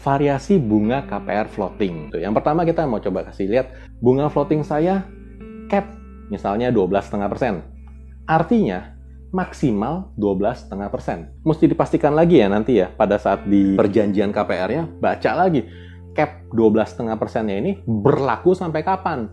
variasi bunga hmm. KPR floating. Yang pertama kita mau coba kasih lihat bunga floating saya cap misalnya 12,5%. Artinya maksimal 12,5%. Mesti dipastikan lagi ya nanti ya pada saat di perjanjian KPR-nya baca lagi cap 12,5%-nya ini berlaku sampai kapan?